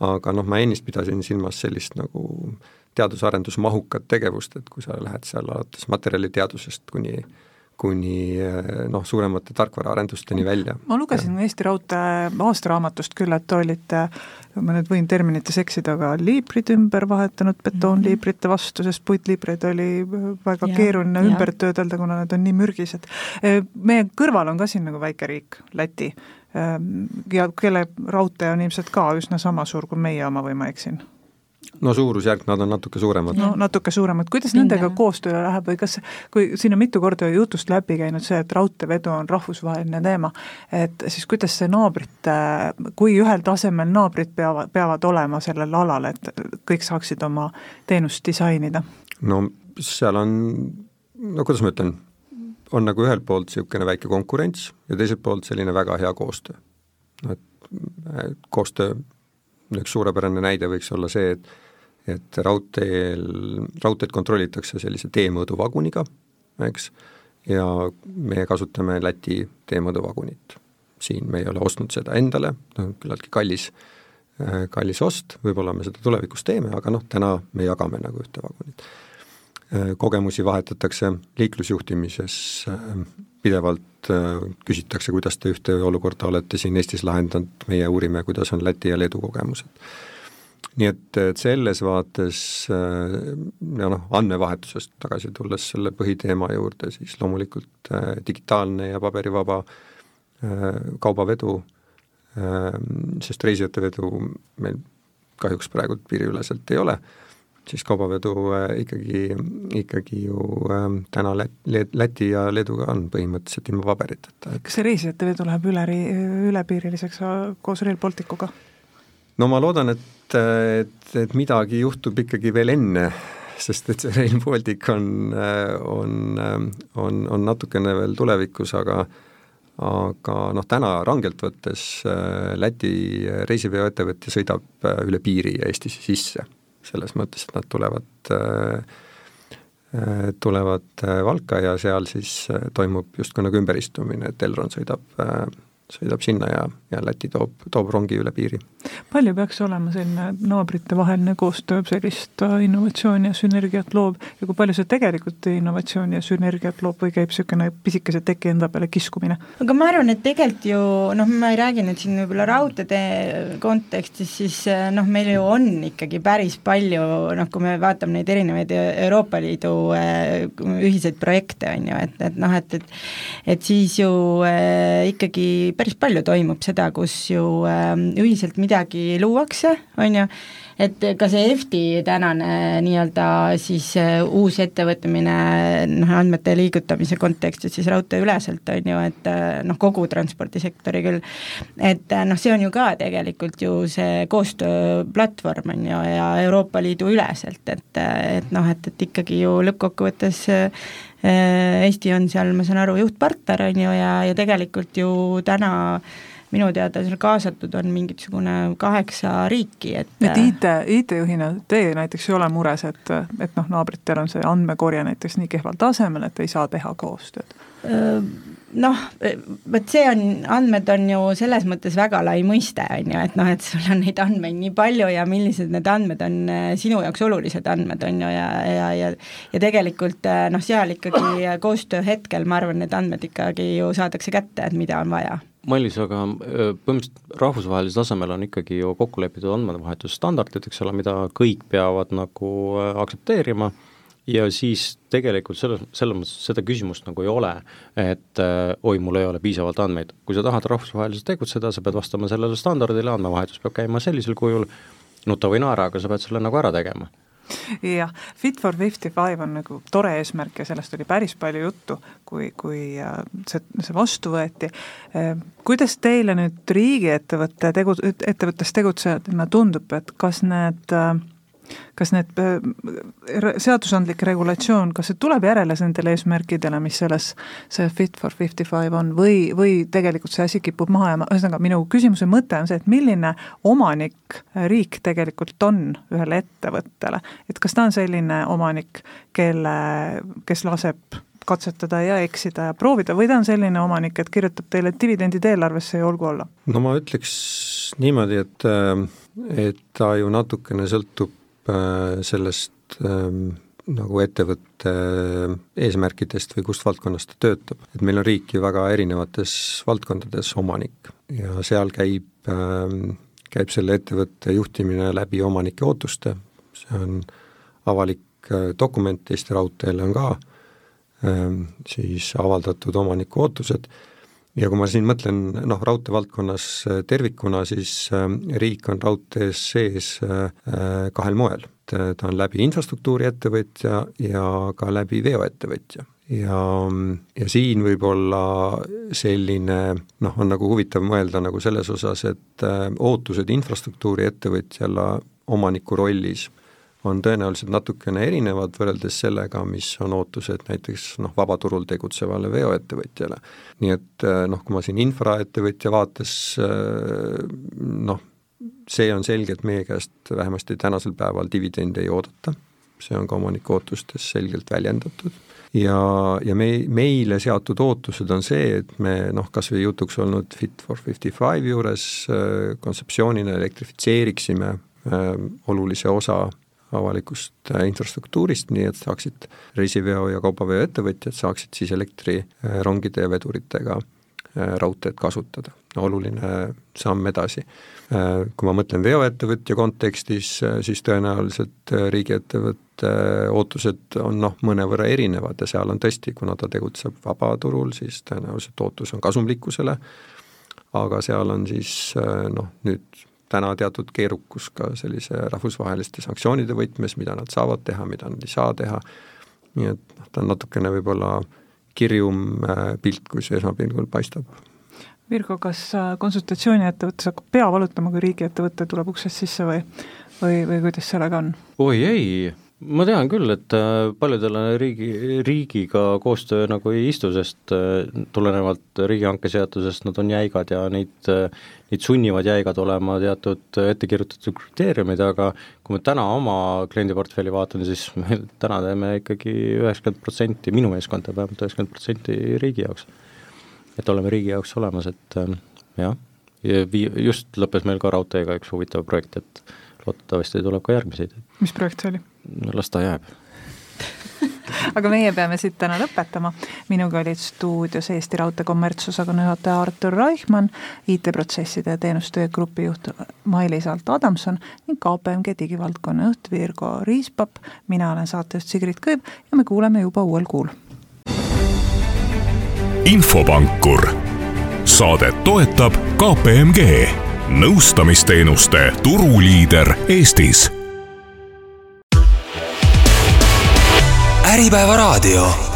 aga noh, ma ennist pidasin silmas sellist nagu äh, teadus-arendusmahukat tegevust, et kui sa lähed seal alates materjaliteadusest kuni kuni noh, suuremate tarkvaraarendusteni välja. ma lugesin ja. Eesti Raudtee aastaraamatust küll, et te olite, ma nüüd võin terminites eksida, aga liibrid ümber vahetanud betoonliibrite vastu, sest puitliibreid oli väga ja, keeruline ja. ümber töödelda, kuna need on nii mürgised. meie kõrval on ka siin nagu väike riik, Läti, ja kelle raudtee on ilmselt ka üsna sama suur kui meie oma või ma eksin no suurusjärk, nad on natuke suuremad. no natuke suuremad, kuidas Minge. nendega koostöö läheb või kas, kui siin on mitu korda jutust läbi käinud see, et raudteevedu on rahvusvaheline teema, et siis kuidas see naabrite, kui ühel tasemel naabrid peavad, peavad olema sellel alal, et kõik saaksid oma teenust disainida? no seal on, no kuidas ma ütlen, on nagu ühelt poolt niisugune väike konkurents ja teiselt poolt selline väga hea koostöö. no et koostöö üks suurepärane näide võiks olla see, et et raudteel, raudteed kontrollitakse sellise teemõõduvaguniga, eks, ja meie kasutame Läti teemõõduvagunit. siin me ei ole ostnud seda endale, noh küllaltki kallis, kallis ost, võib-olla me seda tulevikus teeme, aga noh, täna me jagame nagu ühte vagunit. kogemusi vahetatakse liiklusjuhtimises pidevalt äh, küsitakse, kuidas te ühte olukorda olete siin Eestis lahendanud, meie uurime, kuidas on Läti ja Leedu kogemused. Nii et, et selles vaates äh, ja noh, andmevahetusest tagasi tulles selle põhiteema juurde, siis loomulikult äh, digitaalne ja paberivaba kaubavedu, sest reisijatevedu meil kahjuks praegu piiriüleselt ei ole siis kaubavedu äh, ikkagi, ikkagi ju täna Lät-, Läti ja Leeduga on põhimõtteliselt ilma paberiteta. kas see reisijate vedu läheb üle, ülepiiriliseks äh, koos Rail Balticuga? No ma loodan, et, et, et midagi juhtub ikkagi veel enne, sest et see Rail Baltic on, äh, on, on, on natukene veel tulevikus, aga aga noh, täna rangelt võttes Läti reisiveoettevõtja sõidab üle piiri Eestisse sisse. Selles mõttes, et nad tulevad äh, äh, tulevad äh, Valka ja seal siis toimub justkui nagu ümberistumine, et Elron sõidab sõidab sinna ja, ja Läti toob, toob rongi üle piiri. palju peaks olema selline naabritevaheline koostöö sellist innovatsiooni ja sünergiat loob ja kui palju see tegelikult innovatsiooni ja sünergiat loob või käib niisugune pisikese teki enda peale kiskumine? aga ma arvan, et tegelikult ju noh, ma ei räägi nüüd siin võib-olla raudteetee kontekstis, siis noh, meil ju on ikkagi päris palju noh, kui me vaatame neid erinevaid Euroopa Liidu äh, ühiseid projekte, on ju, et, et noh, et, et et siis ju äh, ikkagi päris palju toimub seda, kus ju ähm, ühiselt midagi luuakse, on ju, et ka see EFTi tänane nii-öelda siis äh, uus ettevõtmine noh, andmete liigutamise kontekstis siis raudteeüleselt, on ju, et äh, noh, kogu transpordisektori küll, et äh, noh, see on ju ka tegelikult ju see koostööplatvorm, on ju, ja Euroopa Liidu üleselt, et, et noh, et, et ikkagi ju lõppkokkuvõttes Eesti on seal, ma saan aru, juhtpartner, on ju, ja, ja tegelikult ju täna minu teada seal kaasatud on mingisugune kaheksa riiki, et et IT, IT-juhina teie näiteks ei ole mures, et, et noh, naabritel on see andmekorje näiteks nii kehval tasemel, et ei saa teha koostööd? noh, vot see on, andmed on ju selles mõttes väga lai mõiste, on ju, et noh, et sul on neid andmeid nii palju ja millised need andmed on sinu jaoks olulised andmed, on ju, ja, ja, ja ja tegelikult noh, seal ikkagi koostöö hetkel ma arvan, need andmed ikkagi ju saadakse kätte, et mida on vaja Mailis, aga põhimõtteliselt rahvusvahelisel tasemel on ikkagi ju kokku lepitud andmevahetusstandardid, eks ole, mida kõik peavad nagu aktsepteerima. Ja siis tegelikult selles, selles mõttes seda küsimust nagu ei ole, et äh, oi, mul ei ole piisavalt andmeid. kui sa tahad rahvusvaheliselt tegutseda, sa pead vastama sellele standardile, andmevahetus peab käima sellisel kujul, nuta või naera, aga sa pead selle nagu ära tegema jah, Fit for fifty five on nagu tore eesmärk ja sellest oli päris palju juttu, kui, kui äh, see, see vastu võeti. Äh, kuidas teile nüüd riigiettevõtte tegu, ettevõttes tegutsejatena tundub, et kas need äh, kas need äh, seadusandlik regulatsioon, kas see tuleb järele nendele eesmärkidele, mis selles, see Fit for fifty five on? Või, või tegelikult see asi kipub maha jääma, ühesõnaga minu küsimuse mõte on see, et milline omanik riik tegelikult on ühele ettevõttele, et kas ta on selline omanik, kelle, kes laseb katsetada ja eksida ja proovida või ta on selline omanik, et kirjutab teile dividendid eelarvesse ja olgu olla? no ma ütleks niimoodi, et, et ta ju natukene sõltub Äh, sellest ähm, nagu ettevõtte eesmärkidest või kust valdkonnast ta töötab. et meil on riik ju väga erinevates valdkondades omanik ja seal käib, ähm, käib selle ettevõtte juhtimine läbi omanike ootuste, see on avalik äh, dokument, Eesti Raudteele on ka ähm, siis avaldatud omaniku ootused ja kui ma siin mõtlen noh, raudteevaldkonnas äh, tervikuna, siis äh, riik on raudtees sees äh, kahel moel. ta on läbi infrastruktuuriettevõtja ja ka läbi veoettevõtja ja, ja siin võib olla selline noh, on nagu huvitav mõelda nagu selles osas, et ootused infrastruktuuriettevõtjale omaniku rollis on tõenäoliselt natukene erinevad võrreldes sellega, mis on ootused näiteks noh, vabaturul tegutsevale veoettevõtjale. nii et eh, noh, kui ma siin infraettevõtja vaates eh, noh, see on selge, et meie käest vähemasti tänasel päeval dividende ei oodata, see on ka omaniku ootustes selgelt väljendatud ja, ja me, meile seatud ootused on see, et me noh, kas või jutuks olnud Fit for fifty five juures äh, kontseptsioonina elektrifitseeriksime olulise osa avalikust äh, infrastruktuurist, nii et saaksid reisiveo ja kaubaveo ettevõtjad saaksid siis elektrirongide ja veduritega äh, raudteed kasutada, oluline samm edasi. Äh, kui ma mõtlen veoettevõtja kontekstis, siis tõenäoliselt riigiettevõtte ootused on noh, mõnevõrra erinevad ja seal on tõesti, kuna ta tegutseb vabaturul, siis tõenäoliselt ootus on kasumlikkusele, aga seal on siis noh, nüüd täna teatud keerukus ka sellise rahvusvaheliste sanktsioonide võtmes, mida nad saavad teha, mida nad ei saa teha, nii et noh, ta on natukene võib-olla kirjum äh, pilt, kui see esmapilgul paistab. Virgo, kas äh, konsultatsiooniettevõttes hakkab pea valutama, kui riigiettevõte tuleb uksest sisse või, või, või kuidas sellega on? oi ei, ma tean küll, et äh, paljudele riigi, riigiga koostöö nagu ei istu, sest äh, tulenevalt riigihanke seadusest nad on jäigad ja neid, äh, neid sunnivad jäigad olema teatud ettekirjutatud kriteeriumid, aga kui ma täna oma kliendiportfelli vaatan, siis *laughs* me täna teeme ikkagi üheksakümmend protsenti, minu meeskond teeb vähemalt üheksakümmend protsenti riigi jaoks. et oleme riigi jaoks olemas, et jah, just lõppes meil ka raudteega üks huvitav projekt, et loodetavasti tuleb ka järgmiseid. mis projekt see oli? las ta jääb *laughs* aga meie peame siit täna lõpetama. minuga olid stuudios Eesti Raudtee kommertsosakonna juhataja Artur Reichmann, IT-protsesside ja teenustöö grupijuht Mailis Alt Adamson ning KPMG digivaldkonna juht Virgo Riispap. mina olen saatejuht Sigrid Kõiv ja me kuuleme juba uuel kuul. infopankur, saadet toetab KPMG nõustamisteenuste turuliider Eestis. Äripäeva raadio